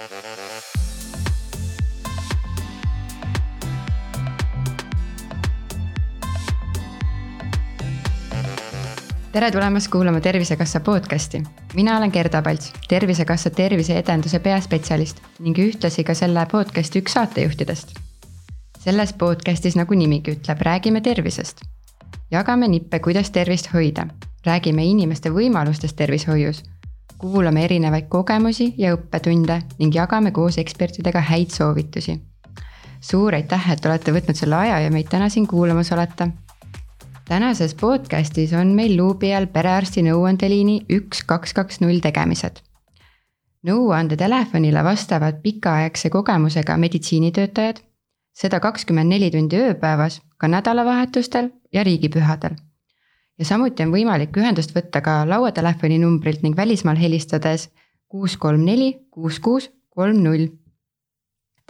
tere tulemast kuulama Tervisekassa podcasti. mina olen Gerda Palts, Tervisekassa terviseedenduse peaspetsialist ning ühtlasi ka selle podcasti üks saatejuhtidest. selles podcastis, nagu nimigi ütleb, räägime tervisest. jagame nippe, kuidas tervist hoida, räägime inimeste võimalustest tervishoius, kuulame erinevaid kogemusi ja õppetunde ning jagame koos ekspertidega häid soovitusi. suur aitäh, et olete võtnud selle aja ja meid täna siin kuulamas olete tänases podcastis on meil luubi all perearsti nõuandeliini üks, kaks, kaks, null tegemised. nõuandetelefonile vastavad pikaaegse kogemusega meditsiinitöötajad, seda kakskümmend neli tundi ööpäevas, ka nädalavahetustel ja riigipühadel. Ja samuti on võimalik ühendust võtta ka lauatelefoni numbrilt ning välismaal helistades kuus, kolm, neli, kuus, kuus, kolm, null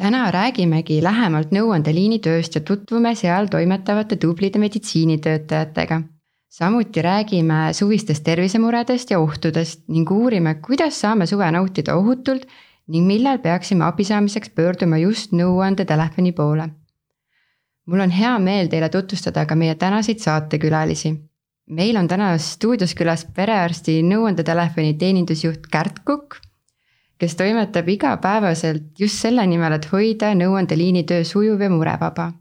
täna räägimegi lähemalt nõuandeliini tööst ja tutvume seal toimetavate tublide meditsiinitöötajatega. samuti räägime suvistest tervisemuredest ja ohtudest ning uurime, kuidas saame suve nautida ohutult ning millal peaksime abi saamiseks pöörduma just nõuandetelefoni poole. mul on hea meel teile tutvustada ka meie tänaseid saatekülalisi. Meil on täna stuudios külas perearsti nõuandetelefoni teenindusjuht Kärt Kukk kes toimetab igapäevaselt just selle nimel, et hoida nõuandeliini töö sujuv ja murevaba.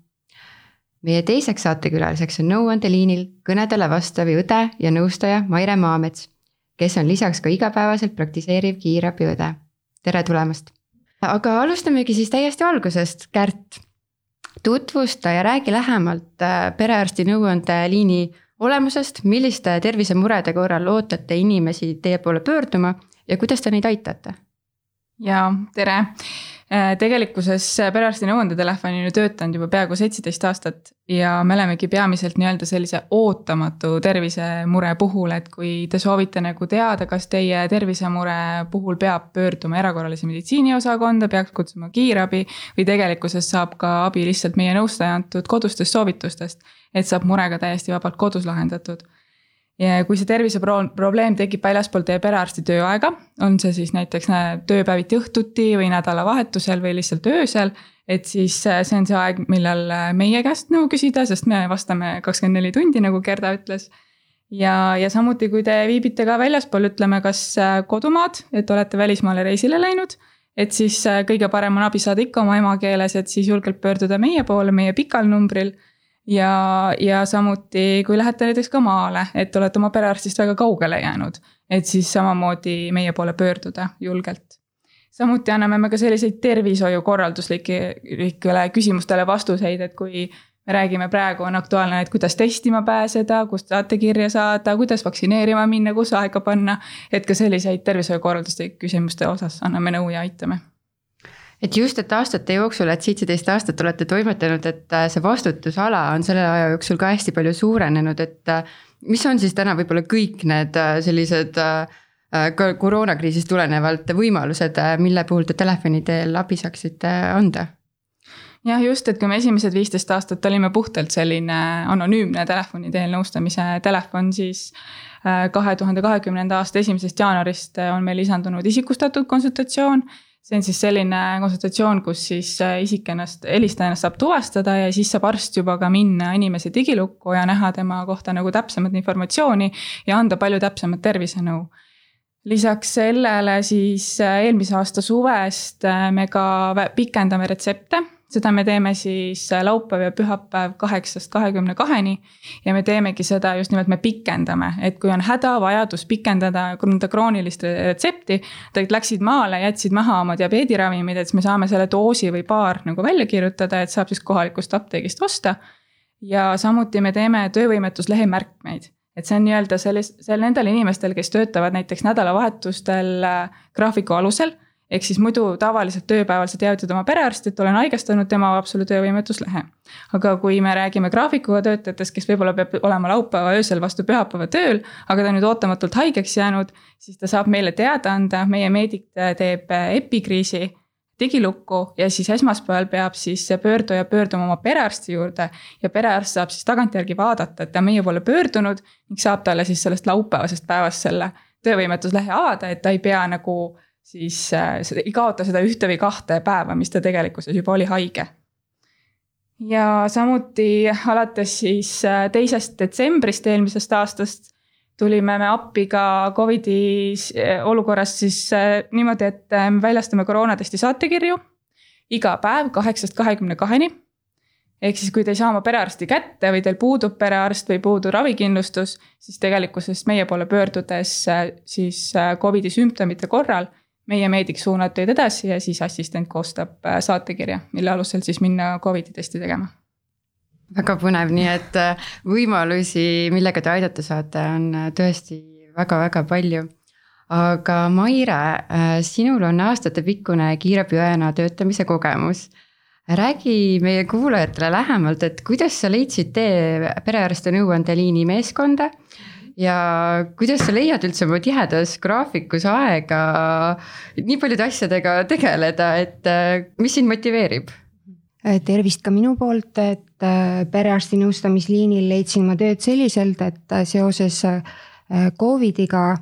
meie teiseks saatekülaliseks on nõuandeliinil kõnedele vastav õde ja nõustaja Maire Maamets, kes on lisaks ka igapäevaselt praktiseeriv kiirabiõde. tere tulemast! aga alustamegi siis täiesti algusest, Kärt. tutvusta ja räägi lähemalt äh, perearsti nõuandeliini olemusest, milliste tervisemurede korral ootate inimesi teie poole pöörduma ja kuidas te neid aitate ja tere. Äh, tegelikkuses perearsti nõuandetelefoni on ju töötanud juba peaaegu seitseteist aastat ja me olemegi peamiselt nii-öelda sellise ootamatu tervisemure puhul, et kui te soovite nagu teada, kas teie tervisemure puhul peab pöörduma erakorralise meditsiini osakonda, peaks kutsuma kiirabi või tegelikkuses saab ka abi lihtsalt meie nõustaja antud kodustest soovitustest, et saab murega täiesti vabalt kodus lahendatud ja kui see terviseprobleem tekib väljaspool teie perearsti tööaega, on see siis näiteks tööpäeviti õhtuti või nädalavahetusel või lihtsalt öösel. et siis äh, see on see aeg, millal äh, meie käest nõu küsida, sest me vastame kakskümmend neli tundi, nagu Gerda ütles. ja, ja samuti, kui te viibite ka väljaspool, ütleme, kas äh, kodumaad, et olete välismaale reisile läinud et siis kõige parem on abi saada ikka oma emakeeles, et siis julgelt pöörduda meie poole, meie pikal numbril ja, ja samuti, kui lähete näiteks ka maale, et olete oma perearstist väga kaugele jäänud, et siis samamoodi meie poole pöörduda julgelt. samuti anname me ka selliseid tervishoiukorralduslikele küsimustele vastuseid, et kui me räägime praegu on aktuaalne, et kuidas testima pääseda, kust saatekirja saada, kuidas vaktsineerima minna, kus aega panna. et ka selliseid tervishoiukorralduslike küsimuste osas anname nõu ja aitame et just, et aastate jooksul, et seitseteist aastat olete toimetanud, et äh, see vastutusala on selle aja jooksul ka hästi palju suurenenud, et äh, mis on siis täna võib-olla kõik need äh, sellised koroonakriisist tulenevalt võimalused, mille puhul te telefoni teel abi saaksite anda? jah, just, et kui me esimesed viisteist aastat olime puhtalt selline anonüümne telefoni teel nõustamise telefon, siis kahe tuhande kahekümnenda aasta esimesest jaanuarist on meil lisandunud isikustatud konsultatsioon see on siis selline konsultatsioon, kus siis äh, isik ennast, helistaja ennast saab tuvastada ja siis saab arst juba ka minna inimese digilukku ja näha tema kohta nagu täpsemat informatsiooni ja anda palju täpsemat tervisenõu. lisaks sellele siis äh, eelmise aasta suvest äh, me ka pikendame retsepte seda me teeme siis laupäev ja pühapäev kaheksast kahekümne kaheni. ja me teemegi seda just nimelt, me pikendame, et kui on hädavajadus pikendada nõnda kroonilist retsepti. Nad läksid maale, jätsid maha oma diabeediravimid, et siis me saame selle doosi või paar nagu välja kirjutada, et saab siis kohalikust apteegist osta. ja samuti me teeme töövõimetuslehe märkmeid et see on nii-öelda selles, seal nendel inimestel, kes töötavad näiteks nädalavahetustel äh, graafiku alusel ehk siis muidu tavaliselt tööpäeval sa teavitad oma perearsti, et olen haigestunud, tema avab sulle töövõimetuslehe. aga kui me räägime graafikuga töötajatest, kes võib-olla peab olema laupäeva öösel vastu pühapäeva tööl, aga ta on nüüd ootamatult haigeks jäänud, siis ta saab meile teada anda, meie meedik teeb epikriisi digilukku ja siis esmaspäeval peab siis pöörduja pöörduma oma perearsti juurde ja perearst saab siis tagantjärgi vaadata, et ta meie poole pöördunud ning saab talle siis sellest laupäevasest päevast selle töövõimetuslehe avada, et ta ei pea nagu siis ei kaota seda ühte või kahte päeva, mis ta tegelikkuses juba oli haige. Ja samuti alates siis teisest detsembrist eelmisest aastast tulime me appi ka Covidi olukorras siis niimoodi, et me väljastame koroonatesti saatekirju iga päev kaheksast kahekümne kaheni. Ehk siis, kui te ei saa oma perearsti kätte või teil puudub perearst või puudub ravikindlustus, siis tegelikkuses meie poole pöördudes siis äh, Covidi sümptomite korral meie meedik suunab teid edasi ja siis assistent koostab äh, saatekirja, mille alusel siis minna Covidi testi tegema. väga põnev, nii et äh, võimalusi, millega te aidata saate, on tõesti väga-väga palju aga Maire, sinul on aastatepikkune kiirabiõena töötamise kogemus räägi meie kuulajatele lähemalt, et kuidas sa leidsid tee perearsti nõuandeliini meeskonda ja kuidas sa leiad üldse oma tihedas graafikus aega nii paljude asjadega tegeleda, et mis sind motiveerib? tervist ka minu poolt, et äh, perearsti nõustamisliinil leidsin ma tööd selliselt, et äh, seoses äh, Covidiga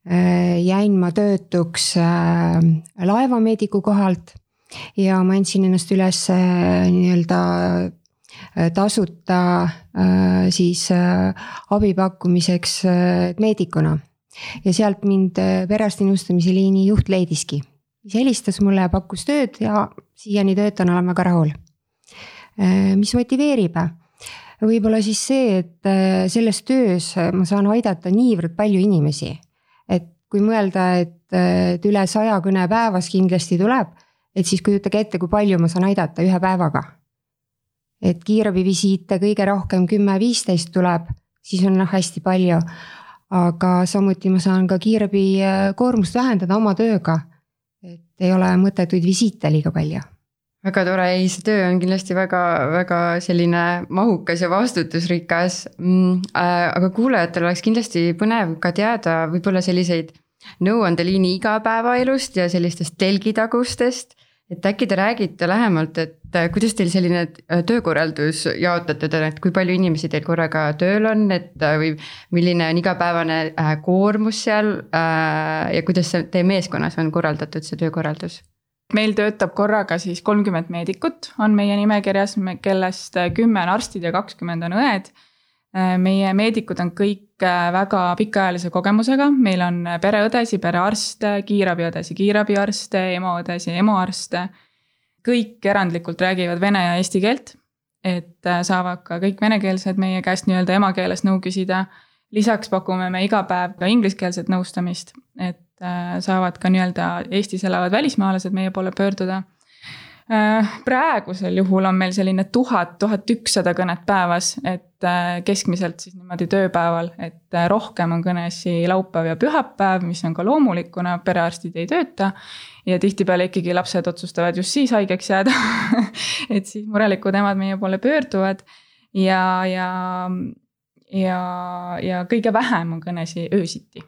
jäin ma töötuks laevameediku kohalt ja ma andsin ennast üles äh, nii-öelda äh, tasuta äh, siis abi pakkumiseks meedikuna. ja sealt mind perearsti nõustamise liini juht leidiski. mis helistas mulle ja pakkus tööd ja siiani töötan, olen väga rahul. mis motiveerib? võib-olla siis see, et selles töös ma saan aidata niivõrd palju inimesi. et kui mõelda, et üle saja kõne päevas kindlasti tuleb et siis kujutage ette, kui palju ma saan aidata ühe päevaga. Et kiirabivisiite kõige rohkem kümme-viisteist tuleb, siis on noh hästi palju. aga samuti ma saan ka kiirabi äh, koormust vähendada oma tööga. et ei ole mõttetuid visiite liiga palju väga tore, ei see töö on kindlasti väga-väga selline mahukas ja vastutusrikas mm,. Äh, aga kuulajatel oleks kindlasti põnev ka teada võib-olla selliseid nõuandeliini igapäevaelust ja sellistest telgitagustest et äkki te räägite lähemalt, et äh, kuidas teil selline äh, töökorraldus jaotatud on, et kui palju inimesi teil korraga tööl on, et äh, või milline on igapäevane koormus seal ja kuidas see teie meeskonnas on korraldatud, see töökorraldus? meil töötab korraga siis kolmkümmend meedikut on meie nimekirjas, kellest kümme on arstid ja kakskümmend on õed meie meedikud on kõik äh, väga pikaajalise kogemusega, meil on pereõdesi, perearste, kiirabiõdesi, kiirabiarste, EMO-õdesi, EMO-arste. kõik erandlikult räägivad vene ja eesti keelt, et äh, saavad ka kõik venekeelsed meie käest nii-öelda emakeeles nõu küsida. lisaks pakume me iga päev ka ingliskeelset nõustamist, et saavad ka nii-öelda Eestis elavad välismaalased meie poole pöörduda Äh, praegusel juhul on meil selline tuhat, tuhat ükssada kõnet päevas, et äh, keskmiselt siis niimoodi tööpäeval, et äh, rohkem on kõnesi laupäev ja pühapäev, mis on ka loomulik, kuna perearstid ei tööta. ja tihtipeale ikkagi lapsed otsustavad just siis haigeks jääda. Et siis murelikud emad meie poole pöörduvad. Ja, ja, ja, ja kõige vähem on kõnesi öösiti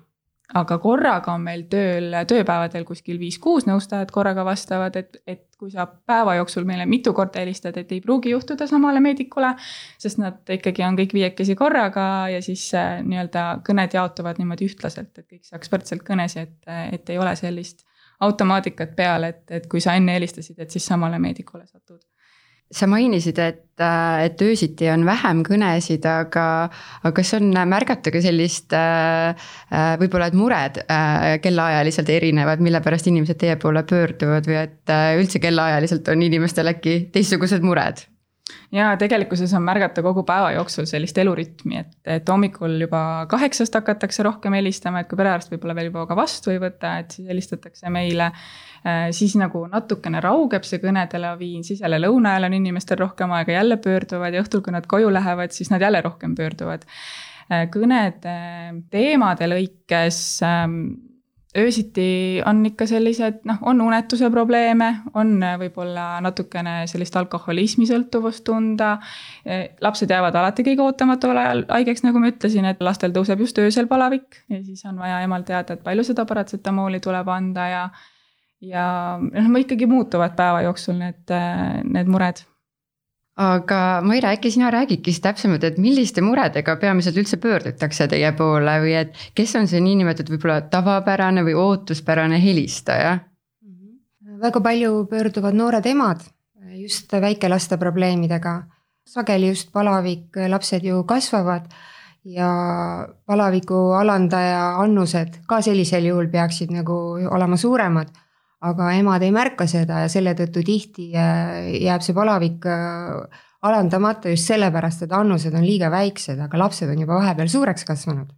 aga korraga on meil tööl tööpäevadel kuskil viis-kuus nõustajat korraga vastavad, et, et kui sa päeva jooksul meile mitu korda helistad, et ei pruugi juhtuda samale meedikule. sest nad ikkagi on kõik viiekesi korraga ja siis äh, nii-öelda kõned jaotuvad niimoodi ühtlaselt, et kõik saaks võrdselt kõnesi, et, et ei ole sellist automaatikat peal, et, et kui sa enne helistasid, et siis samale meedikule satud sa mainisid, et, äh, et öösiti on vähem kõnesid, aga, aga kas on märgata ka sellist äh, äh, võib-olla, et mured kellaajaliselt erinevad, mille pärast inimesed teie poole pöörduvad või et üldse kellaajaliselt on inimestel äkki teistsugused mured? Ja tegelikkuses on märgata kogu päeva jooksul sellist elurütmi, et, et hommikul juba kaheksast hakatakse rohkem helistama, et kui perearst võib-olla veel juba ka vastu ei võta, et siis helistatakse meile. Äh, siis nagu natukene raugeb see kõnede laviin, siis jälle lõuna ajal on inimestel rohkem aega, jälle pöörduvad ja õhtul, kui nad koju lähevad, siis nad jälle rohkem pöörduvad. Äh, kõnede teemade lõikes ähm, öösiti on ikka sellised, noh, on unetuse probleeme, on võib-olla natukene sellist alkoholismi sõltuvust tunda. lapsed jäävad alati kõige ootamatul ajal haigeks, nagu ma ütlesin, et lastel tõuseb just öösel palavik ja siis on vaja emal teada, et palju seda paratsetamooli tuleb anda ja. ja noh, ikkagi muutuvad päeva jooksul need, need mured aga Maire, äkki sina räägidki siis täpsemalt, et milliste muredega peamiselt üldse pöördutakse teie poole või et kes on see niinimetatud võib-olla tavapärane või ootuspärane helistaja? väga palju pöörduvad noored emad just väikelaste probleemidega. sageli just palavik, lapsed ju kasvavad ja palaviku alandaja annused ka sellisel juhul peaksid nagu olema suuremad aga emad ei märka seda ja selle tõttu tihti äh, jääb see palavik äh, alandamata just sellepärast, et annused on liiga väiksed, aga lapsed on juba vahepeal suureks kasvanud.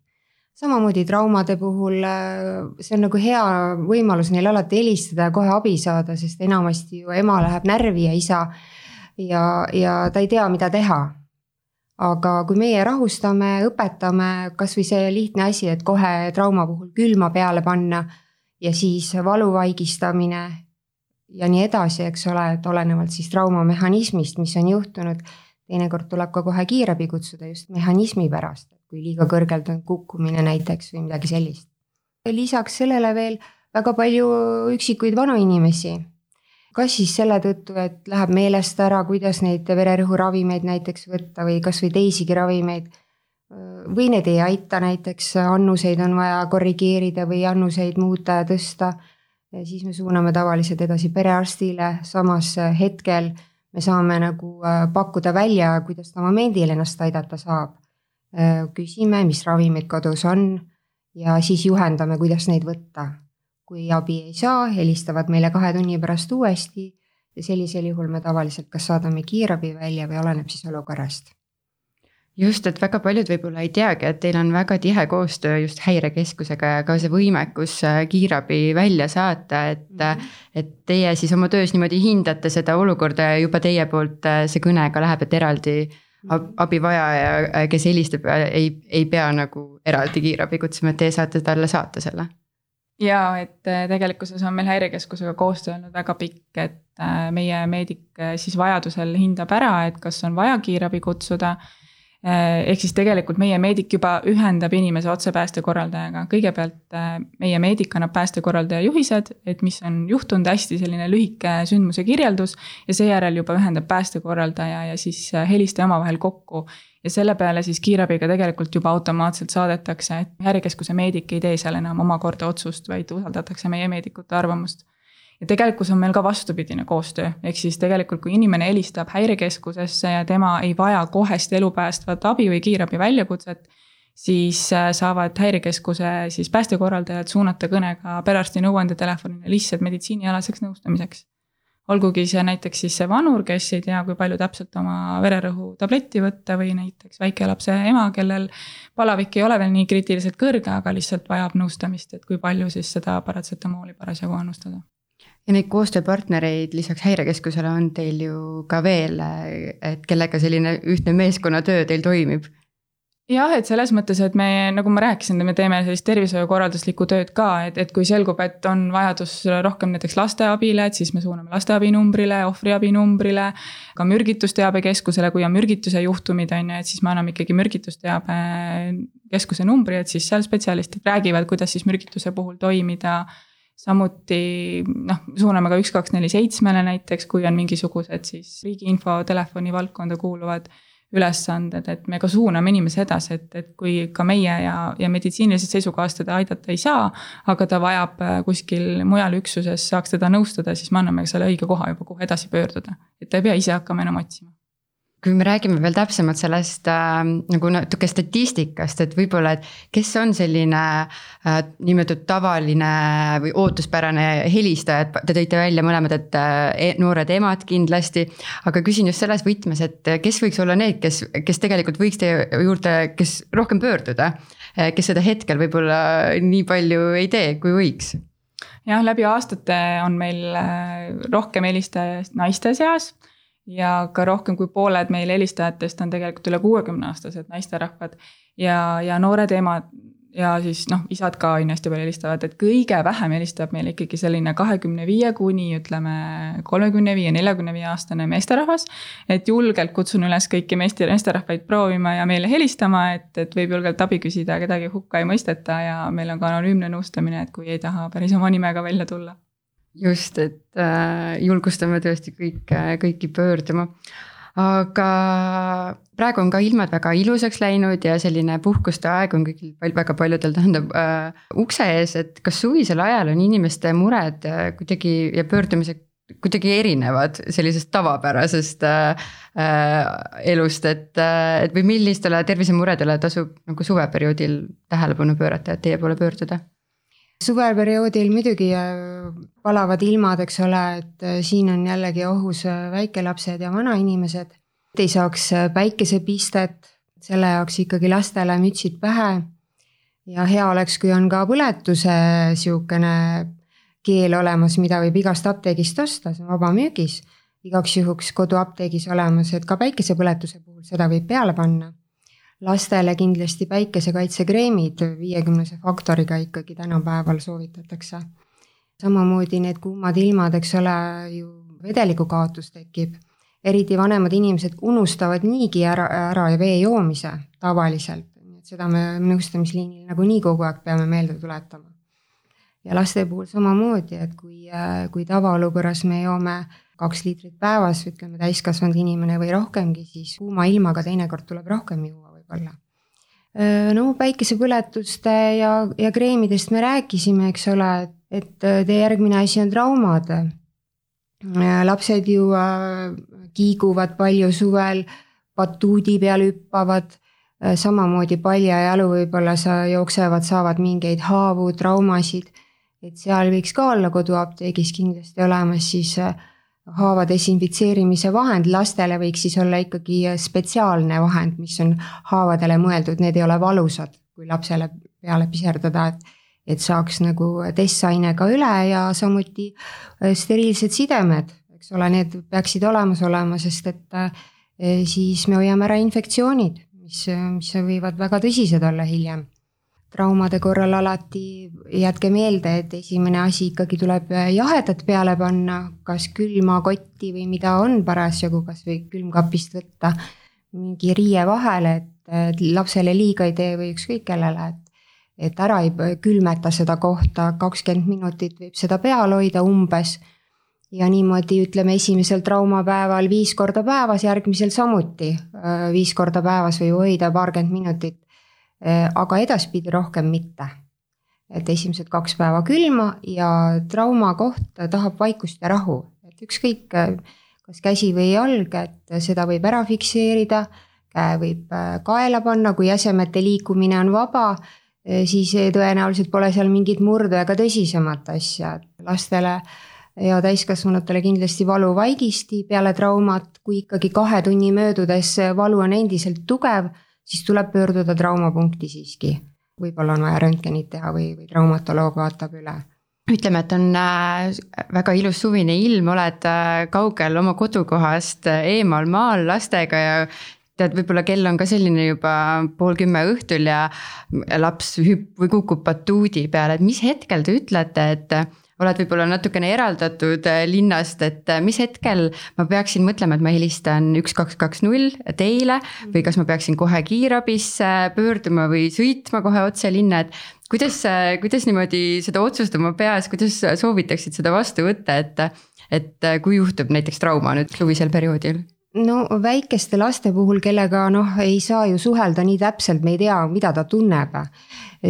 samamoodi traumade puhul, äh, see on nagu hea võimalus neil alati helistada ja kohe abi saada, sest enamasti ju ema läheb närvi ja isa ja, ja ta ei tea, mida teha aga kui meie rahustame, õpetame kasvõi see lihtne asi, et kohe trauma puhul külma peale panna ja siis valu vaigistamine ja nii edasi, eks ole, et olenevalt siis traumamehhanismist, mis on juhtunud. teinekord tuleb ka kohe kiirabi kutsuda just mehhanismi pärast, kui liiga kõrgelt on kukkumine näiteks või midagi sellist. lisaks sellele veel väga palju üksikuid vanainimesi. kas siis selle tõttu, et läheb meelest ära, kuidas neid vererõhuravimeid näiteks võtta või kasvõi teisigi ravimeid või need ei aita, näiteks annuseid on vaja korrigeerida või annuseid muuta ja tõsta. siis me suuname tavaliselt edasi perearstile, samas hetkel me saame nagu äh, pakkuda välja, kuidas ta momendil ennast aidata saab. Äh, küsime, mis ravimid kodus on ja siis juhendame, kuidas neid võtta. kui abi ei saa, helistavad meile kahe tunni pärast uuesti ja sellisel juhul me tavaliselt kas saadame kiirabi välja või oleneb siis olukorrast just, et väga paljud võib-olla ei teagi, et teil on väga tihe koostöö just häirekeskusega ja ka see võimekus äh, kiirabi välja saata, et mm. -hmm. et teie siis oma töös niimoodi hindate seda olukorda ja juba teie poolt äh, see kõne ka läheb, et eraldi ab, abivajaja, kes helistab, ei, ei pea nagu eraldi kiirabi kutsuma, et teie saate talle saata selle ja et tegelikkuses on meil häirekeskusega koostöö olnud väga pikk, et meie meedik siis vajadusel hindab ära, et kas on vaja kiirabi kutsuda ehk siis tegelikult meie meedik juba ühendab inimese otse päästekorraldajaga, kõigepealt äh, meie meedik annab päästekorraldaja juhised, et mis on juhtunud, hästi selline lühike sündmuse kirjeldus. ja seejärel juba ühendab päästekorraldaja ja siis äh, helistaja omavahel kokku. ja selle peale siis kiirabiga tegelikult juba automaatselt saadetakse, et häirekeskuse meedik ei tee seal enam omakorda otsust, vaid usaldatakse meie meedikute arvamust ja tegelikult on meil ka vastupidine koostöö, ehk siis tegelikult, kui inimene helistab häirekeskusesse ja tema ei vaja kohest elupäästvat abi või kiirabi väljakutset, siis äh, saavad häirekeskuse siis päästekorraldajad suunata kõnega perearsti nõuandetelefonile lihtsalt meditsiinialaseks nõustamiseks. olgugi see näiteks siis see vanur, kes ei tea, kui palju täpselt oma vererõhu tabletti võtta või näiteks väikelapse ema, kellel palavik ei ole veel nii kriitiliselt kõrge, aga lihtsalt vajab nõustamist, et kui palju siis seda paratsetamooli parasjagu annustada ja neid koostööpartnereid lisaks häirekeskusele on teil ju ka veel, et kellega selline ühtne meeskonnatöö teil toimib? jah, et selles mõttes, et me, nagu ma rääkisin, me teeme sellist tervishoiukorralduslikku tööd ka, et, et kui selgub, et on vajadus rohkem näiteks lasteabile, et siis me suuname lasteabinumbrile, ohvriabinumbrile. ka mürgitusteabekeskusele, kui on mürgituse juhtumid, on ju, et siis me anname ikkagi mürgitusteabe keskuse numbri, et siis seal spetsialistid räägivad, kuidas siis mürgituse puhul toimida samuti noh, suuname ka üks, kaks, neli, seitsmele näiteks, kui on mingisugused siis riigi infotelefoni valdkonda kuuluvad ülesanded, et me ka suuname inimesi edasi, et, et kui ka meie ja, ja meditsiinilisest seisukohast teda aidata ei saa, aga ta vajab äh, kuskil mujal üksuses, saaks teda nõustada, siis me anname selle õige koha juba, kuhu edasi pöörduda. et ta ei pea ise hakkama enam otsima kui me räägime veel täpsemalt sellest äh, nagu natuke statistikast, et võib-olla, et kes on selline äh, nimetatud tavaline või ootuspärane helistaja, et te tõite välja mõlemad, et äh, noored emad kindlasti. aga küsin just selles võtmes, et kes võiks olla need, kes, kes tegelikult võiks teie juurde, kes rohkem pöörduda, äh, kes seda hetkel võib-olla nii palju ei tee, kui võiks jah, läbi aastate on meil äh, rohkem helistajaid naiste seas ja ka rohkem kui pooled meil helistajatest on tegelikult üle kuuekümne aastased naisterahvad. ja, ja noored emad ja siis noh, isad ka on ju hästi palju helistavad, et kõige vähem helistab meile ikkagi selline kahekümne viie kuni ütleme kolmekümne viie, neljakümne viie aastane meesterahvas. et julgelt kutsun üles kõiki meeste, meesterahvaid proovima ja meile helistama, et, et võib julgelt abi küsida, kedagi hukka ei mõisteta ja meil on ka anonüümne nõustamine, et kui ei taha päris oma nimega välja tulla just, et äh, julgustame tõesti kõike, kõiki pöörduma. aga praegu on ka ilmad väga ilusaks läinud ja selline puhkuste aeg on kõigil väga paljudel tähendab äh, ukse ees, et kas suvisel ajal on inimeste mured äh, kuidagi ja pöördumised kuidagi erinevad sellisest tavapärasest äh, äh, elust, et, äh, et või millistele tervisemuredele tasub nagu suveperioodil tähelepanu pöörata, et teie poole pöörduda? Suveperioodil muidugi palavad ilmad, eks ole, et siin on jällegi ohus väikelapsed ja vanainimesed ei saaks äh, päikesepistet, selle jaoks ikkagi lastele mütsid pähe. ja hea oleks, kui on ka põletuse sihukene keel olemas, mida võib igast apteegist osta, see on vabamüügis. igaks juhuks koduapteegis olemas, et ka päikesepõletuse puhul seda võib peale panna. Lastele kindlasti päikesekaitsekreemid viiekümnese faktoriga ikkagi tänapäeval soovitatakse. samamoodi need kuumad ilmad, eks ole, ju vedeliku kaotus tekib eriti vanemad inimesed unustavad niigi ära, ära vee joomise tavaliselt, nii et seda me nõustamisliinil nagunii kogu aeg peame meelde tuletama. ja laste puhul samamoodi, et kui, kui tavaolukorras me joome kaks liitrit päevas, ütleme täiskasvanud inimene või rohkemgi, siis kuuma ilmaga teinekord tuleb rohkem juua võib-olla. no päikesepõletuste ja, ja kreemidest me rääkisime, eks ole, et teie järgmine asi on traumad lapsed ju kiiguvad palju suvel, batuudi peal hüppavad, samamoodi paljajalu võib-olla sa jooksevad, saavad mingeid haavu, traumasid. et seal võiks ka olla koduapteegis kindlasti olemas siis äh, haava desinfitseerimise vahend, lastele võiks siis olla ikkagi spetsiaalne vahend, mis on haavadele mõeldud, need ei ole valusad, kui lapsele peale piserdada, et et saaks nagu testainega üle ja samuti äh, steriilsed sidemed, eks ole, need peaksid olemas olema, sest et äh, siis me hoiame ära infektsioonid, mis, mis võivad väga tõsised olla hiljem. Traumade korral alati jätke meelde, et esimene asi ikkagi tuleb jahedat peale panna, kas külma kotti või mida on parasjagu, kasvõi külmkapist võtta mingi riie vahele, et lapsele liiga ei tee või ükskõik kellele, et et ära ei külmeta seda kohta, kakskümmend minutit võib seda peal hoida umbes. ja niimoodi ütleme esimesel traumapäeval viis korda päevas, järgmisel samuti viis korda päevas võib hoida paarkümmend minutit. Aga edaspidi rohkem mitte. et esimesed kaks päeva külma ja trauma koht tahab vaikust ja rahu, et ükskõik kas käsi või jalg, et seda võib ära fikseerida käe võib kaela panna, kui jäsemete liikumine on vaba Eh, siis tõenäoliselt pole seal mingit murdu ega tõsisemat asja, et lastele ja täiskasvanutele kindlasti valuvaigisti peale traumat, kui ikkagi kahe tunni möödudes valu on endiselt tugev, siis tuleb pöörduda traumapunkti siiski. võib-olla on vaja röntgenit teha või, või traumatoloog vaatab üle ütleme, et on äh, väga ilus suvine ilm, oled äh, kaugel oma kodukohast, eemal maal lastega ja tead, võib-olla kell on ka selline juba pool kümme õhtul ja laps hüpp- või kukub batuudi peale, et mis hetkel te ütlete, et oled võib-olla natukene eraldatud äh, linnast, et äh, mis hetkel ma peaksin mõtlema, et ma helistan üks, kaks, kaks, null teile või kas ma peaksin kohe kiirabisse pöörduma või sõitma kohe otse linna, et kuidas, äh, kuidas niimoodi seda otsust oma peas, kuidas soovitaksid seda vastu võtta, et et kui juhtub näiteks trauma nüüd suvisel perioodil? no väikeste laste puhul, kellega noh, ei saa ju suhelda nii täpselt, me ei tea, mida ta tunneb.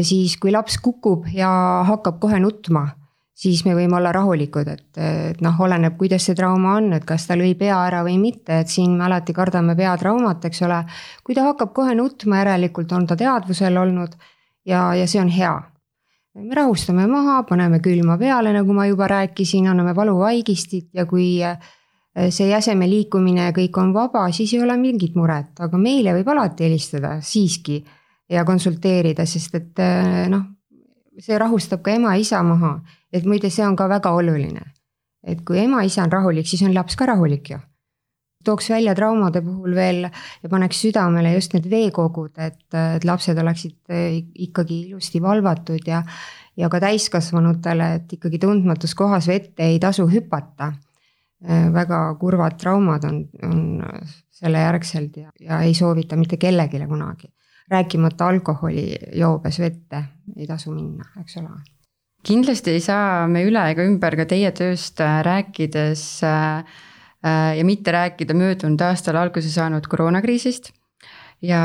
siis, kui laps kukub ja hakkab kohe nutma, siis me võime olla rahulikud, et, et noh, oleneb, kuidas see trauma on, et kas ta lõi pea ära või mitte, et siin me alati kardame peatraumat, eks ole. kui ta hakkab kohe nutma, järelikult on ta teadvusel olnud ja, ja see on hea me rahustame maha, paneme külma peale, nagu ma juba rääkisin, anname valuvaigistit ja kui Äh, see jäseme liikumine ja kõik on vaba, siis ei ole mingit muret, aga meile võib alati helistada siiski ja konsulteerida, sest et äh, noh, see rahustab ka ema-isa maha. Et muide, see on ka väga oluline. et kui ema-isa on rahulik, siis on laps ka rahulik ju. tooks välja traumade puhul veel ja paneks südamele just need veekogud, et, et lapsed oleksid äh, ikkagi ilusti valvatud ja ja ka täiskasvanutele, et ikkagi tundmatus kohas vette ei tasu hüpata Äh, väga kurvad traumad on, on selle järgselt ja, ja ei soovita mitte kellelegi kunagi. rääkimata alkoholijoobes vette ei tasu minna, eks ole. Kindlasti ei saa me üle ega ümber ka teie tööst äh, rääkides äh, ja mitte rääkida möödunud aastal alguse saanud koroonakriisist. ja,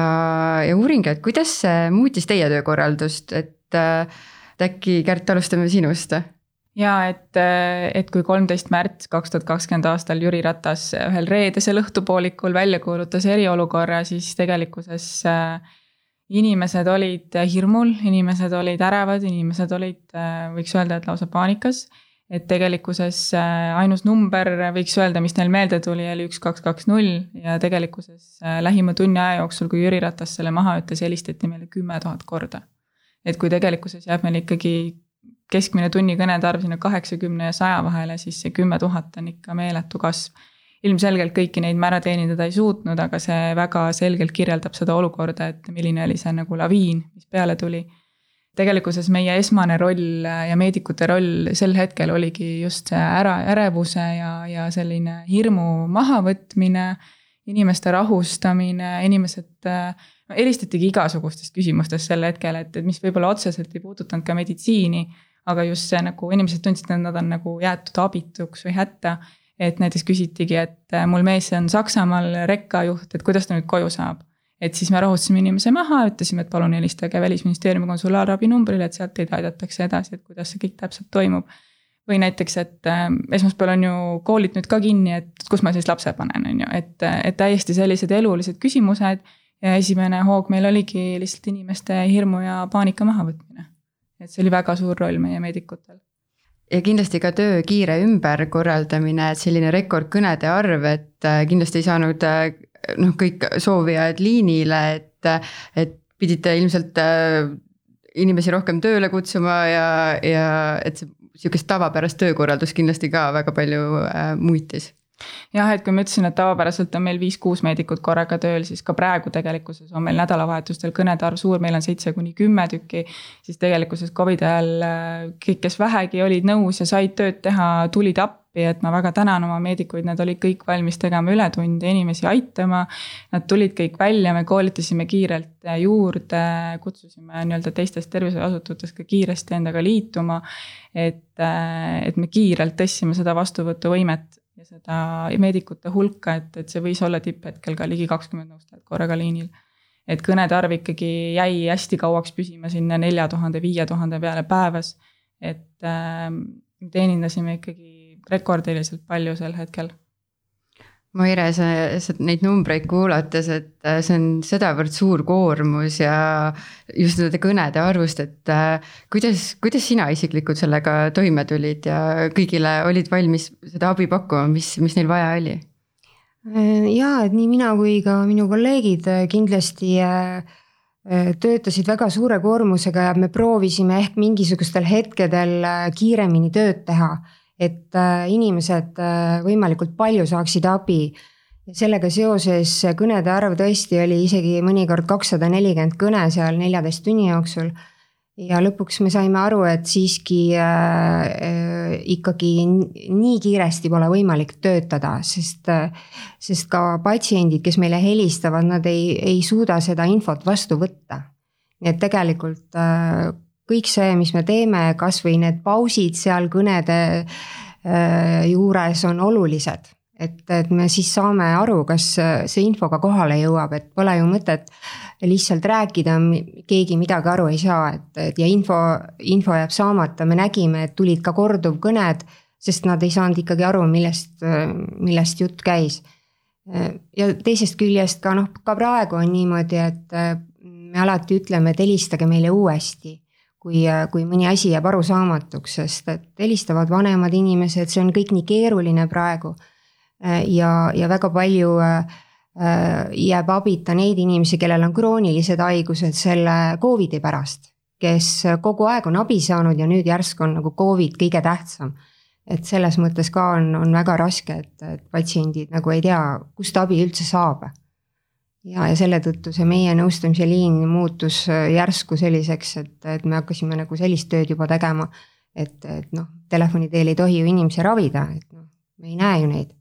ja uuringi, et kuidas see muutis teie töökorraldust, et äkki Kärt, alustame sinust ja et, et kui kolmteist märts kaks tuhat kakskümmend aastal Jüri Ratas ühel reedesel õhtupoolikul välja kuulutas eriolukorra, siis tegelikkuses äh, inimesed olid hirmul, inimesed olid ärevad, inimesed olid, äh, võiks öelda, et lausa paanikas. et tegelikkuses äh, ainus number, võiks öelda, mis neil meelde tuli, oli üks, kaks, kaks, null ja tegelikkuses lähima tunni aja jooksul, kui Jüri Ratas selle maha ütles, helistati meile kümme tuhat korda. et kui tegelikkuses jääb meil ikkagi keskmine tunni kõnede arv sinna kaheksakümne ja saja vahele, siis see kümme tuhat on ikka meeletu kasv. Ilmselgelt kõiki neid me ära teenindada ei suutnud, aga see väga selgelt kirjeldab seda olukorda, et milline oli see nagu laviin, mis peale tuli. tegelikkuses meie esmane roll ja meedikute roll sel hetkel oligi just see ära, ärevuse ja, ja selline hirmu mahavõtmine, inimeste rahustamine, inimesed no helistatigi igasugustes küsimustes sel hetkel, et, et mis võib-olla otseselt ei puudutanud ka meditsiini aga just see nagu inimesed tundsid, et nad on nagu jäetud abituks või hätta. Et näiteks küsitigi, et äh, mul mees on Saksamaal rekkajuht, et kuidas ta nüüd koju saab. et siis me rahustasime inimese maha, ütlesime, et palun helistage välisministeeriumi konsulaarabi numbrile, et sealt teid aidatakse edasi, et kuidas see kõik täpselt toimub. või näiteks, et äh, esmaspäeval on ju koolid nüüd ka kinni, et kus ma siis lapse panen, on ju, et, et täiesti sellised elulised küsimused ja esimene hoog meil oligi lihtsalt inimeste hirmu ja paanika mahavõtmine et see oli väga suur roll meie meedikutel ja kindlasti ka töö kiire ümberkorraldamine, et selline rekordkõnede arv, et äh, kindlasti ei saanud äh, noh, kõik soovijad liinile, et, et pidite ilmselt äh, inimesi rohkem tööle kutsuma ja, ja et see sihukest tavapärast töökorraldust kindlasti ka väga palju muutis jah, et kui ma ütlesin, et tavapäraselt on meil viis-kuus meedikut korraga tööl, siis ka praegu tegelikkuses on meil nädalavahetustel kõnede arv suur, meil on seitse kuni kümme tükki. siis tegelikkuses Covidi ajal äh, kõik, kes vähegi olid nõus ja said tööd teha, tulid appi, et ma väga tänan oma meedikuid, nad olid kõik valmis tegema ületunde, inimesi aitama. Nad tulid kõik välja, me koolitasime kiirelt juurde, kutsusime nii-öelda teistest tervishoiuasutustest ka kiiresti endaga liituma. et, äh, et me kiirelt tõstsime seda vastuvõtuvõimet ja seda meedikute hulka, et, et see võis olla tipphetkel ka ligi kakskümmend nõustajat korraga liinil. et kõnede arv ikkagi jäi hästi kauaks püsima sinna nelja tuhande, viie tuhande peale päevas. et äh, teenindasime ikkagi rekordiliselt palju sel hetkel Maire, sa, sa neid numbreid kuulates, et äh, see on sedavõrd suur koormus ja just nende kõnede arvust, et äh, kuidas, kuidas sina isiklikult sellega toime tulid ja kõigile olid valmis seda abi pakkuma, mis, mis neil vaja oli? Äh, jaa, et nii mina kui ka minu kolleegid kindlasti töötasid väga suure koormusega ja me proovisime ehk mingisugustel hetkedel kiiremini tööd teha et äh, inimesed äh, võimalikult palju saaksid abi. sellega seoses kõnede arv tõesti oli isegi mõnikord kakssada nelikümmend kõne seal neljateist tunni jooksul. ja lõpuks me saime aru, et siiski äh, äh, ikkagi nii kiiresti pole võimalik töötada, sest sest ka patsiendid, kes meile helistavad, nad ei, ei suuda seda infot vastu võtta. nii et tegelikult äh, kõik see, mis me teeme, kasvõi need pausid seal kõnede äh, juures on olulised. et, et me siis saame aru, kas see info ka kohale jõuab, et pole ju mõtet lihtsalt rääkida, keegi midagi aru ei saa, et, et ja info, info jääb saamata, me nägime, et tulid ka korduvkõned, sest nad ei saanud ikkagi aru, millest, millest jutt käis. ja teisest küljest ka noh, ka praegu on niimoodi, et me alati ütleme, et helistage meile uuesti kui, kui mõni asi jääb arusaamatuks, sest et helistavad vanemad inimesed, see on kõik nii keeruline praegu. ja, ja väga palju äh, jääb abita neid inimesi, kellel on kroonilised haigused selle Covidi pärast, kes kogu aeg on abi saanud ja nüüd järsku on nagu Covid kõige tähtsam. et selles mõttes ka on, on väga raske, et, et patsiendid nagu ei tea, kust abi üldse saab ja, ja selle tõttu see meie nõustamise liin muutus äh, järsku selliseks, et, et me hakkasime nagu sellist tööd juba tegema. et, et noh, telefoni teel ei tohi ju inimesi ravida, et noh, me ei näe ju neid.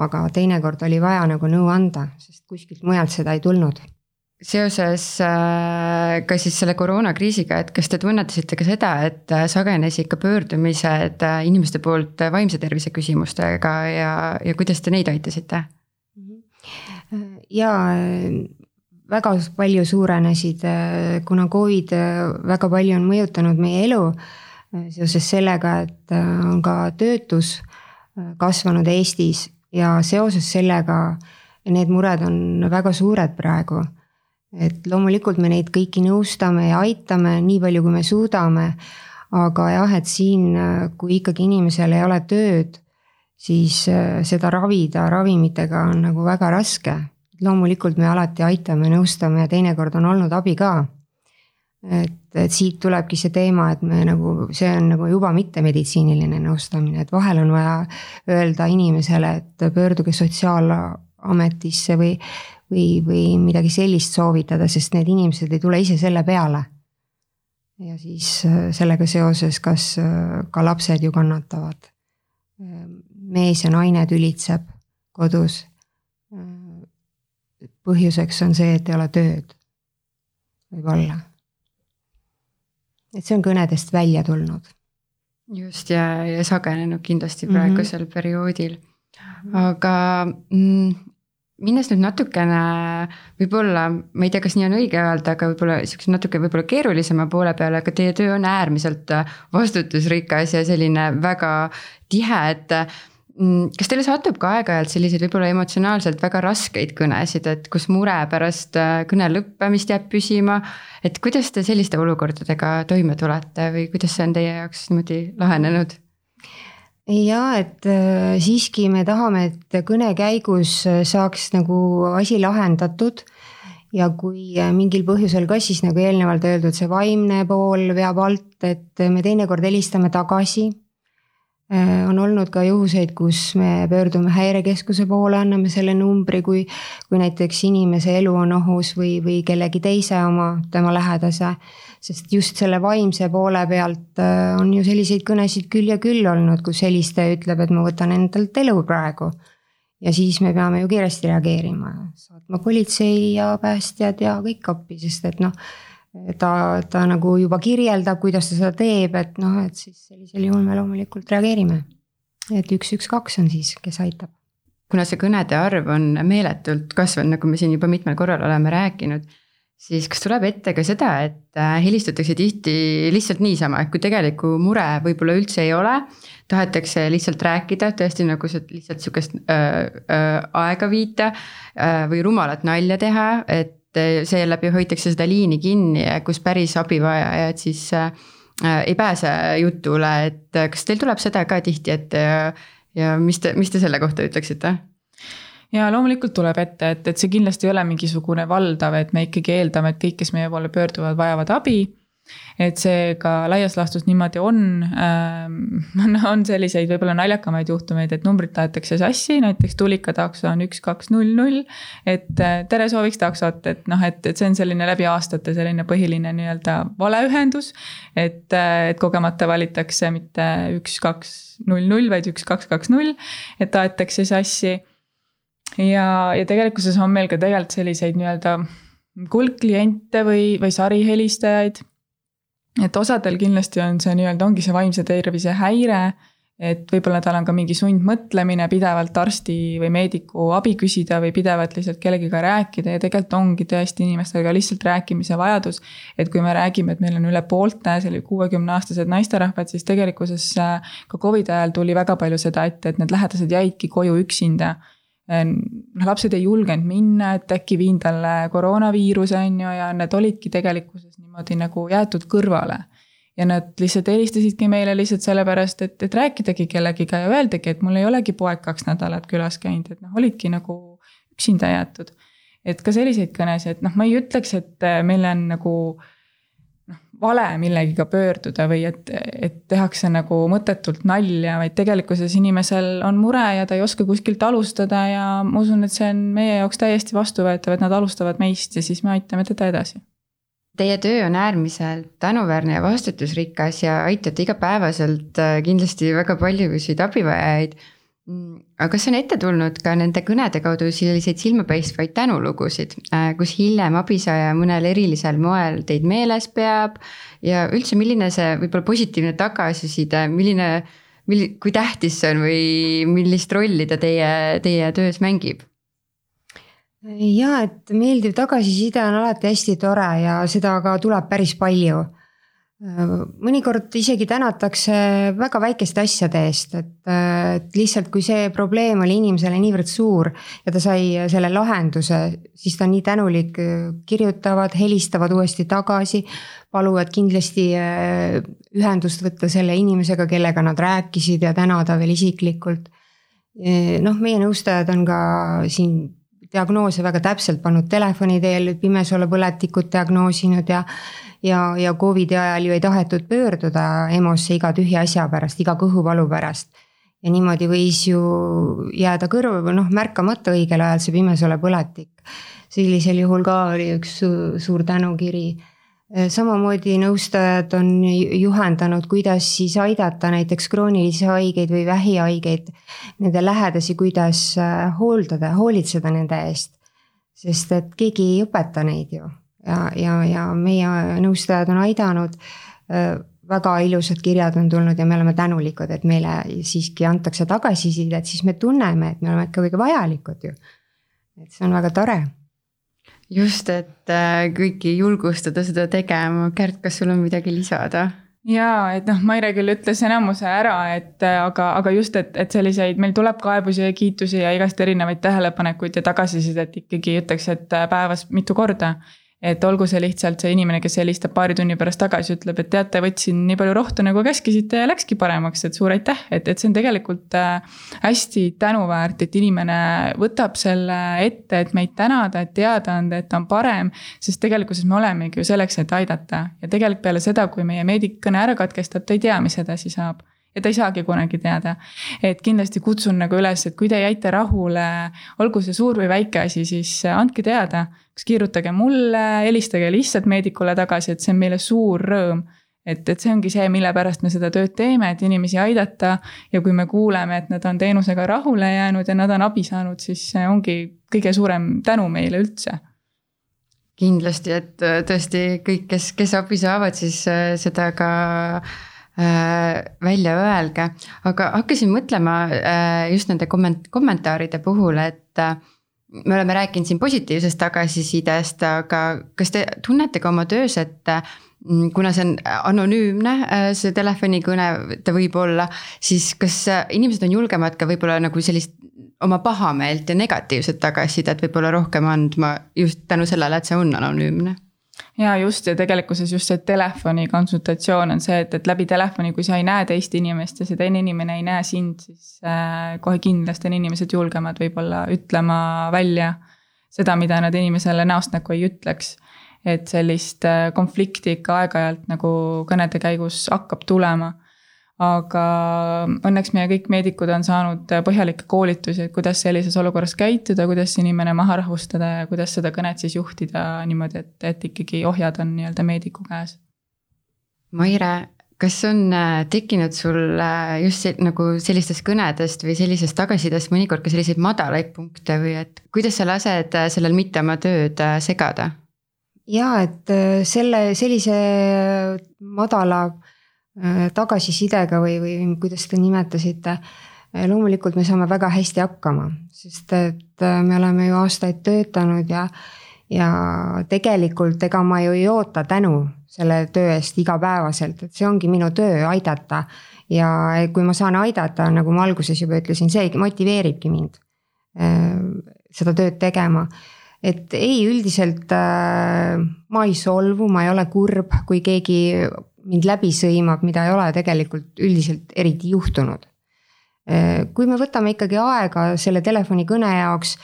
aga teinekord oli vaja nagu nõu anda, sest kuskilt mujalt seda ei tulnud seoses äh, ka siis selle koroonakriisiga, et kas te tunnetasite ka seda, et äh, sagenesid ka pöördumised inimeste poolt vaimse tervise küsimustega ja, ja kuidas te neid aitasite? Ja väga palju suurenesid, kuna Covid väga palju on mõjutanud meie elu seoses sellega, et on ka töötus kasvanud Eestis ja seoses sellega need mured on väga suured praegu et loomulikult me neid kõiki nõustame ja aitame nii palju, kui me suudame. aga jah, et siin, kui ikkagi inimesel ei ole tööd, siis äh, seda ravida ravimitega on nagu väga raske. Loomulikult me alati aitame, nõustame ja teinekord on olnud abi ka. et, et siit tulebki see teema, et me nagu, see on nagu juba mittemeditsiiniline nõustamine, et vahel on vaja öelda inimesele, et pöörduge sotsiaalametisse või või, või midagi sellist soovitada, sest need inimesed ei tule ise selle peale. ja siis äh, sellega seoses, kas äh, ka lapsed ju kannatavad. Äh, mees ja naine tülitseb kodus. Põhjuseks on see, et ei ole tööd. võib-olla. et see on kõnedest välja tulnud. just ja, ja sagenenud kindlasti praegusel mm -hmm. perioodil. aga mm, minnes nüüd natukene võib-olla, ma ei tea, kas nii on õige öelda, aga võib-olla sihukese natuke võib-olla keerulisema poole peale, aga teie töö on äärmiselt vastutusrikas ja selline väga tihe, et. Mm, kas teile satub ka aeg-ajalt selliseid võib-olla emotsionaalselt väga raskeid kõnesid, et kus mure pärast äh, kõne lõppemist jääb püsima? et kuidas te selliste olukordadega toime tulete või kuidas see on teie jaoks niimoodi lahenenud? ja et äh, siiski me tahame, et kõne käigus äh, saaks nagu asi lahendatud. ja kui mingil põhjusel ka siis nagu eelnevalt öeldud, see vaimne pool veab alt, et me teinekord helistame tagasi. On olnud ka juhuseid, kus me pöördume häirekeskuse poole, anname selle numbri, kui, kui näiteks inimese elu on ohus või, või kellegi teise oma, tema lähedase sest just selle vaimse poole pealt äh, on ju selliseid kõnesid küll ja küll olnud, kus helistaja ütleb, et ma võtan endalt elu praegu. ja siis me peame ju kiiresti reageerima, saatma politsei ja päästjad ja kõik appi, sest et noh. Ta, ta nagu juba kirjeldab, kuidas ta seda teeb, et noh, et siis sellisel juhul me loomulikult reageerime. et üks, üks, kaks on siis, kes aitab kuna see kõnede arv on meeletult kasvanud, nagu me siin juba mitmel korral oleme rääkinud siis kas tuleb ette ka seda, et äh, helistatakse tihti lihtsalt niisama, et kui tegelikku mure võib-olla üldse ei ole. tahetakse lihtsalt rääkida, tõesti nagu lihtsalt sihukest äh, äh, aega viita äh, või rumalat nalja teha, et seeläbi hoitakse seda liini kinni, kus päris abivajajad siis äh, äh, ei pääse jutule, et kas teil tuleb seda ka tihti ette ja, ja mis te, mis te selle kohta ütleksite? ja loomulikult tuleb ette, et, et see kindlasti ei ole mingisugune valdav, et me ikkagi eeldame, et kõik, kes meie poole pöörduvad, vajavad abi et see ka laias laastus niimoodi on ähm,. on selliseid võib-olla naljakamaid juhtumeid, et numbrid tahetakse sassi, näiteks Tulika takso on üks, kaks, null, null. et äh, tere, sooviks taksot, et noh, et, et see on selline läbi aastate selline põhiline nii-öelda valeühendus. et, äh, et kogemata valitakse mitte üks, kaks, null, null, vaid üks, kaks, kaks, null, et tahetakse sassi ja, ja tegelikkuses on meil ka tegelikult selliseid nii-öelda kuldkliente või, või sarihelistajaid. Et osadel kindlasti on see nii-öelda, ongi see vaimse tervise häire. et võib-olla tal on ka mingi sundmõtlemine pidevalt arsti või meediku abi küsida või pidevalt lihtsalt kellegiga rääkida ja tegelikult ongi tõesti inimestega lihtsalt rääkimise vajadus. et kui me räägime, et meil on üle poolte selline kuuekümne aastased naisterahvad, siis tegelikkuses ka Covidi ajal tuli väga palju seda ette, et need lähedased jäidki koju üksinda noh, lapsed ei julgenud minna, et äkki viin talle koroonaviiruse, on ju, ja need olidki tegelikkuses niimoodi nagu jäetud kõrvale. ja nad lihtsalt helistasidki meile lihtsalt sellepärast, et, et rääkidagi kellegiga ja öeldagi, et mul ei olegi poeg kaks nädalat külas käinud, et noh, olidki nagu üksinda jäetud. et ka selliseid kõnesid, noh, ma ei ütleks, et meil on nagu vale millegiga pöörduda või et, et tehakse nagu mõttetult nalja, vaid tegelikkuses inimesel on mure ja ta ei oska kuskilt alustada ja ma usun, et see on meie jaoks täiesti vastuvõetav, et nad alustavad meist ja siis me aitame teda edasi. Teie töö on äärmiselt tänuväärne ja vastutusrikas ja aitate igapäevaselt äh, kindlasti väga paljusid abivajajaid aga kas on ette tulnud ka nende kõnede kaudu selliseid silmapaistvaid tänulugusid, äh, kus hiljem abisaaja mõnel erilisel moel teid meeles peab ja üldse, milline see võib-olla positiivne tagasiside, milline, milli-, kui tähtis see on või millist rolli ta teie, teie töös mängib? ja et meeldiv tagasiside on alati hästi tore ja seda ka tuleb päris palju mõnikord isegi tänatakse väga väikeste asjade eest, et, et lihtsalt, kui see probleem oli inimesele niivõrd suur ja ta sai selle lahenduse, siis ta on nii tänulik, kirjutavad, helistavad uuesti tagasi. paluvad kindlasti äh, ühendust võtta selle inimesega, kellega nad rääkisid ja tänada veel isiklikult. noh, meie nõustajad on ka siin diagnoose väga täpselt pannud telefoni teel, pimesoolapõletikut diagnoosinud ja ja, ja Covidi ajal ju ei tahetud pöörduda EMO-sse iga tühja asja pärast, iga kõhuvalu pärast. ja niimoodi võis ju jääda kõrva või noh, märkamata õigel ajal see pimesolepõletik. sellisel juhul ka oli üks suur tänukiri samamoodi nõustajad on juhendanud, kuidas siis aidata näiteks kroonilisi haigeid või vähihaigeid, nende lähedasi, kuidas hooldada, hoolitseda nende eest. sest et keegi ei õpeta neid ju ja, ja, ja meie nõustajad on aidanud. väga ilusad kirjad on tulnud ja me oleme tänulikud, et meile siiski antakse tagasisidet, siis me tunneme, et me oleme ikka kõige vajalikud ju. et see on väga tore just, et äh, kõiki julgustada seda tegema, Kärt, kas sul on midagi lisada? jaa, et noh, Maire küll ütles enamuse ära, et aga, aga just, et, et selliseid, meil tuleb kaebusi ja kiitusi ja igast erinevaid tähelepanekuid ja tagasisidet ikkagi ütleks, et päevas mitu korda et olgu see lihtsalt see inimene, kes helistab paari tunni pärast tagasi, ütleb, et teate, võtsin nii palju rohtu, nagu käskisite ja läkski paremaks, et suur aitäh, et, et see on tegelikult äh, hästi tänuväärt, et inimene võtab selle ette, et meid tänada, et teada anda, et ta on parem. sest tegelikkuses me olemegi ju selleks, et aidata ja tegelikult peale seda, kui meie meedik kõne ära katkestab, ta ei tea, mis edasi saab ja ta ei saagi kunagi teada. et kindlasti kutsun nagu üles, et kui te jäite rahule, olgu see suur või väike asi, siis andke teada. Kas kirjutage mulle, helistage lihtsalt meedikule tagasi, et see on meile suur rõõm. et, et see ongi see, mille pärast me seda tööd teeme, et inimesi aidata. ja kui me kuuleme, et nad on teenusega rahule jäänud ja nad on abi saanud, siis see ongi kõige suurem tänu meile üldse kindlasti, et tõesti kõik, kes, kes abi saavad, siis äh, seda ka äh, Äh, välja öelge, aga hakkasin mõtlema äh, just nende komment-, kommentaaride puhul, et äh, me oleme rääkinud siin positiivsest tagasisidest, aga kas te tunnete ka oma töös, et mm, kuna see on anonüümne, see telefonikõne, ta võib olla, siis kas inimesed on julgemad ka võib-olla nagu sellist oma pahameelt ja negatiivset tagasisidet võib-olla rohkem andma just tänu sellele, et see on anonüümne ja just ja tegelikkuses just see telefoni konsultatsioon on see, et, et läbi telefoni, kui sa ei näe teist inimest ja see teine inimene ei näe sind, siis äh, kohe kindlasti on inimesed julgemad võib-olla ütlema välja seda, mida nad inimesele näost näkku ei ütleks. et sellist äh, konflikti ikka aeg-ajalt nagu kõnede käigus hakkab tulema aga õnneks meie kõik meedikud on saanud põhjalikke koolitusi, et kuidas sellises olukorras käituda, kuidas inimene maha rahustada ja kuidas seda kõnet siis juhtida niimoodi, et, et ikkagi ohjad on nii-öelda meediku käes. Maire, kas on äh, tekkinud sul äh, just see, nagu sellistest kõnedest või sellisest tagasisidest mõnikord ka selliseid madalaid punkte või et kuidas sa lased äh, sellel mitte oma tööd segada? ja et selle sellise madala tagasisidega või, või kuidas te nimetasite. Äh, loomulikult me saame väga hästi hakkama, sest et äh, me oleme ju aastaid töötanud ja, ja tegelikult ega ma ju ei oota tänu selle töö eest igapäevaselt, et see ongi minu töö, aidata. ja kui ma saan aidata, nagu ma alguses juba ütlesin, see motiveeribki mind seda tööd tegema et ei, üldiselt äh, ma ei solvu, ma ei ole kurb, kui keegi mind läbi sõimab, mida ei ole tegelikult üldiselt eriti juhtunud. kui me võtame ikkagi aega selle telefonikõne jaoks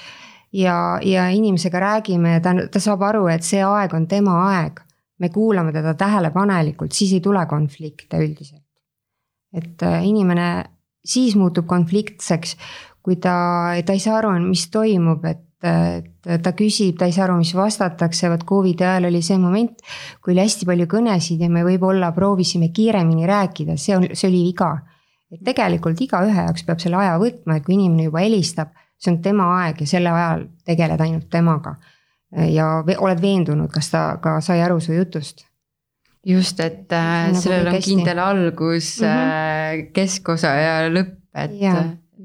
ja, ja inimesega räägime ja ta, ta saab aru, et see aeg on tema aeg. me kuulame teda tähelepanelikult, siis ei tule konflikte üldiselt. et äh, inimene siis muutub konfliktseks, kui ta, ta ei saa aru, mis toimub, et et ta küsib, ta ei saa aru, mis vastatakse, vot Covidi ajal oli see moment, kui oli hästi palju kõnesid ja me võib-olla proovisime kiiremini rääkida, see on, see oli viga. et tegelikult igaühe jaoks peab selle aja võtma, et kui inimene juba helistab, see on tema aeg ja selle ajal tegeled ainult temaga. ja oled veendunud, kas ta ka sai aru su jutust just, et äh, nagu sellel on kindel algus mm, -hmm. keskosa ja lõpp, et. ja,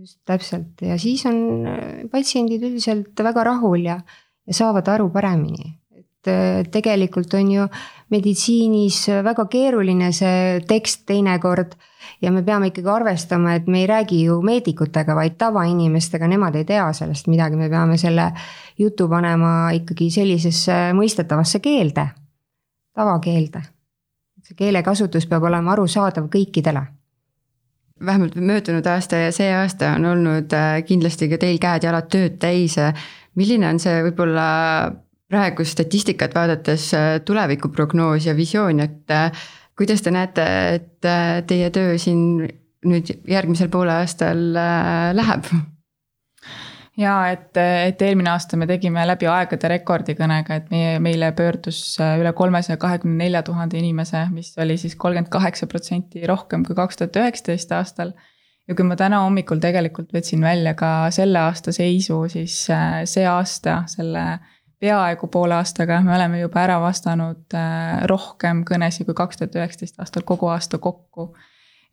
just täpselt ja siis on äh, patsiendid üldiselt väga rahul ja, ja saavad aru paremini. et äh, tegelikult on ju meditsiinis väga keeruline see tekst teinekord ja me peame ikkagi arvestama, et me ei räägi ju meedikutega, vaid tavainimestega, nemad ei tea sellest midagi, me peame selle jutu panema ikkagi sellisesse mõistetavasse keelde, tavakeelde see keelekasutus peab olema arusaadav kõikidele. Vähemalt möödunud aasta ja see aasta on olnud äh, kindlasti ka teil käed-jalad tööd täis. milline on see võib-olla praegu statistikat vaadates äh, tulevikuprognoos ja visioon, et äh, kuidas te näete, et teie töö siin nüüd järgmisel poolaastal läheb? Ja et, et eelmine aasta me tegime läbi aegade rekordikõnega, et meie, meile pöördus äh, üle kolmesaja kahekümne nelja tuhande inimese, mis oli siis kolmkümmend kaheksa protsenti rohkem kui kaks tuhat üheksateist aastal. ja kui ma täna hommikul tegelikult võtsin välja ka selle aasta seisu, siis äh, see aasta, selle peaaegu poole aastaga me oleme juba ära vastanud äh, rohkem kõnesid kui kaks tuhat üheksateist aastal kogu aasta kokku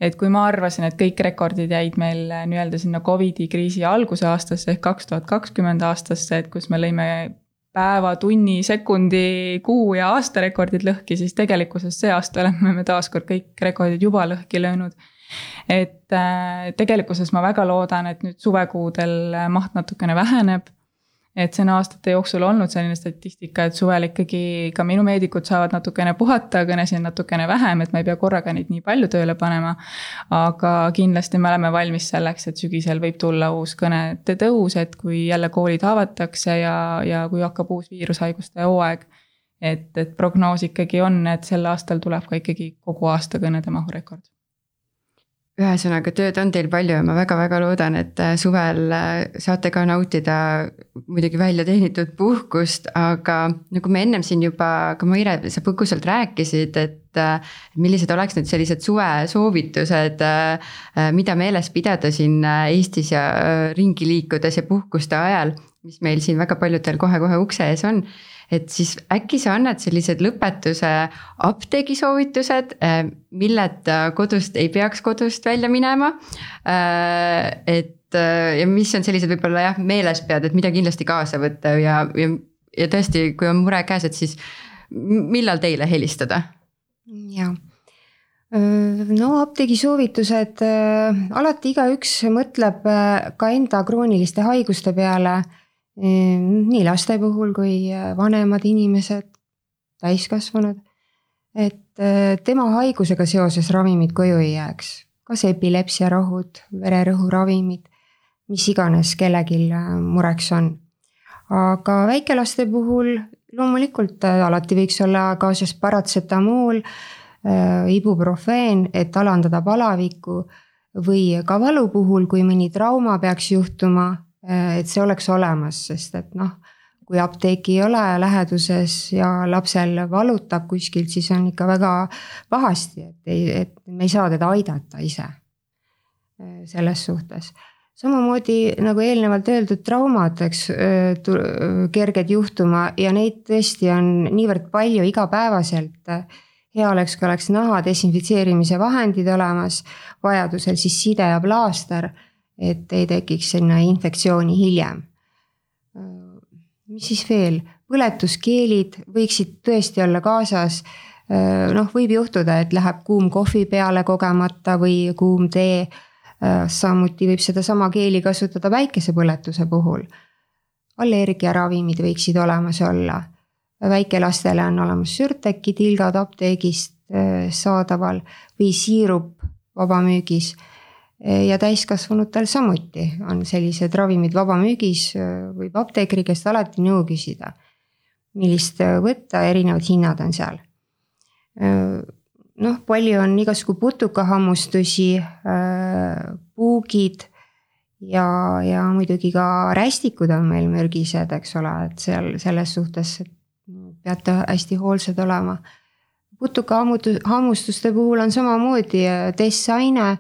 et kui ma arvasin, et kõik rekordid jäid meil äh, nii-öelda sinna Covidi kriisi alguse aastasse ehk kaks tuhat kakskümmend aastasse, et kus me lõime päeva, tunni, sekundi, kuu ja aasta rekordid lõhki, siis tegelikkuses see aasta oleme me taaskord kõik rekordid juba lõhki löönud. et äh, tegelikkuses ma väga loodan, et nüüd suvekuudel maht natukene väheneb et see on aastate jooksul olnud selline statistika, et suvel ikkagi ka minu meedikud saavad natukene puhata, kõnesid natukene vähem, et ma ei pea korraga neid nii palju tööle panema. aga kindlasti me oleme valmis selleks, et sügisel võib tulla uus kõnede tõus, et kui jälle koolid avatakse ja, ja kui hakkab uus viirushaiguste hooaeg. et, et prognoos ikkagi on, et sel aastal tuleb ka ikkagi kogu aasta kõnede mahurekord ühesõnaga, tööd on teil palju ja ma väga-väga loodan, et äh, suvel äh, saate ka nautida muidugi välja teenitud puhkust, aga nagu me ennem siin juba ka Maire, sa põgusalt rääkisid, et äh, millised oleks nüüd sellised suvesoovitused, mida meeles pidada siin Eestis ja ringi liikudes ja puhkuste ajal, mis meil siin väga paljudel kohe-kohe ukse ees on et siis äkki sa annad sellised lõpetuse apteegisoovitused, äh, milleta kodust ei peaks kodust välja minema. Äh, et äh, ja mis on sellised võib-olla jah, meeles pead, et mida kindlasti kaasa võtta ja, ja, ja tõesti, kui on mure käes, et siis millal teile helistada? jaa no apteegi soovitused, alati igaüks mõtleb ka enda krooniliste haiguste peale nii laste puhul kui äh, vanemad inimesed, täiskasvanud. et äh, tema haigusega seoses ravimid koju ei jääks, kas epilepsiarohud, vererõhuravimid, mis iganes kellelgi äh, mureks on. aga väikelaste puhul loomulikult alati võiks olla kaasas paratsetamool, ibuprofeen, et alandada palavikku või ka valu puhul, kui mõni trauma peaks juhtuma et see oleks olemas, sest et noh, kui apteeki ei ole läheduses ja lapsel valutab kuskilt, siis on ikka väga pahasti, et ei, et me ei saa teda aidata ise. Äh, selles suhtes samamoodi nagu eelnevalt öeldud, traumad, eks, äh, kerged juhtuma ja neid tõesti on niivõrd palju igapäevaselt. hea oleks, kui oleks naha desinfitseerimise vahendid olemas, vajadusel siis side ja plaaster et ei tekiks sinna infektsiooni hiljem. mis siis veel, põletuskeelid võiksid tõesti olla kaasas. noh, võib juhtuda, et läheb kuum kohvi peale kogemata või kuum tee. samuti võib sedasama keeli kasutada päikesepõletuse puhul. allergiaravimid võiksid olemas olla. väikelastele on olemas Sürteki tilgad apteegist saadaval või siirup vabamüügis ja täiskasvanutel samuti on sellised ravimid vabamüügis, võib apteekri käest alati nõu küsida. millist võtta, erinevad hinnad on seal. noh, palju on igasugu putukahammustusi, puugid ja, ja muidugi ka rästikud on meil mürgised, eks ole, et seal selles suhtes peate hästi hoolsad olema. putukahammustuste puhul on samamoodi tessaine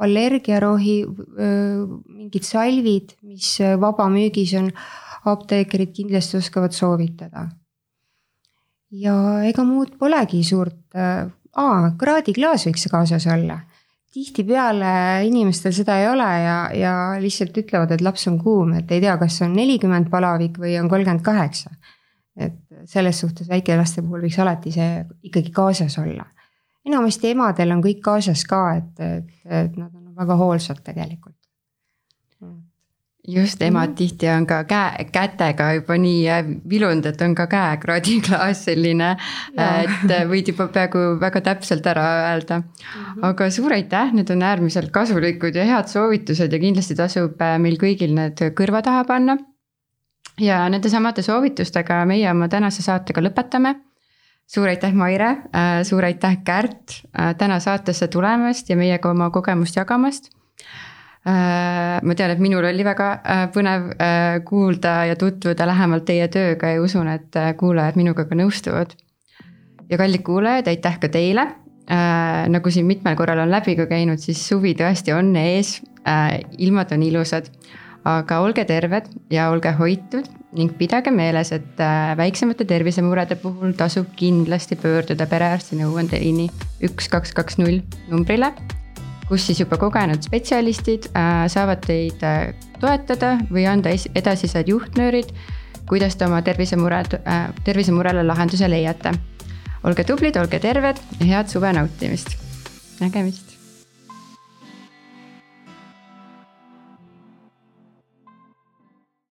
allergiarohi, mingid salvid, mis vabamüügis on, apteekrid kindlasti oskavad soovitada. ja ega muud polegi suurt, aa, kraadiklaas võiks kaasas olla tihtipeale inimestel seda ei ole ja, ja lihtsalt ütlevad, et laps on kuum, et ei tea, kas on nelikümmend palavik või on kolmkümmend kaheksa. et selles suhtes väikelaste puhul võiks alati see ikkagi kaasas olla. Enamasti emadel on kõik kaasas ka, et, et, et nad on väga hoolsad tegelikult just, emad mm -hmm. tihti on ka käe, kätega juba nii äh, vilunud, et on ka käekraadiklaas selline. et äh, võid juba peaaegu väga täpselt ära öelda mm. -hmm. aga suur aitäh, need on äärmiselt kasulikud ja head soovitused ja kindlasti tasub äh, meil kõigil need kõrva taha panna. ja nende samade soovitustega meie oma tänase saatega lõpetame suur aitäh, Maire, suur aitäh, Kärt, täna saatesse tulemast ja meiega oma kogemust jagamast Äh, ma tean, et minul oli väga äh, põnev äh, kuulda ja tutvuda lähemalt teie tööga ja usun, et kuulajad minuga ka nõustuvad. ja kallid kuulajad, aitäh ka teile. nagu siin mitmel korral on läbi ka käinud, siis suvi tõesti on ees, ilmad on ilusad. Aga olge terved ja olge hoitud ning pidage meeles, et väiksemate tervisemurede puhul tasub kindlasti pöörduda perearsti nõuandeliini üks, kaks, kaks, null numbrile kus siis juba kogenud spetsialistid äh, saavad teid äh, toetada või anda edasised juhtnöörid, kuidas te oma tervisemured, äh, tervisemurele lahenduse leiate. olge tublid, olge terved head suve nautimist, nägemist.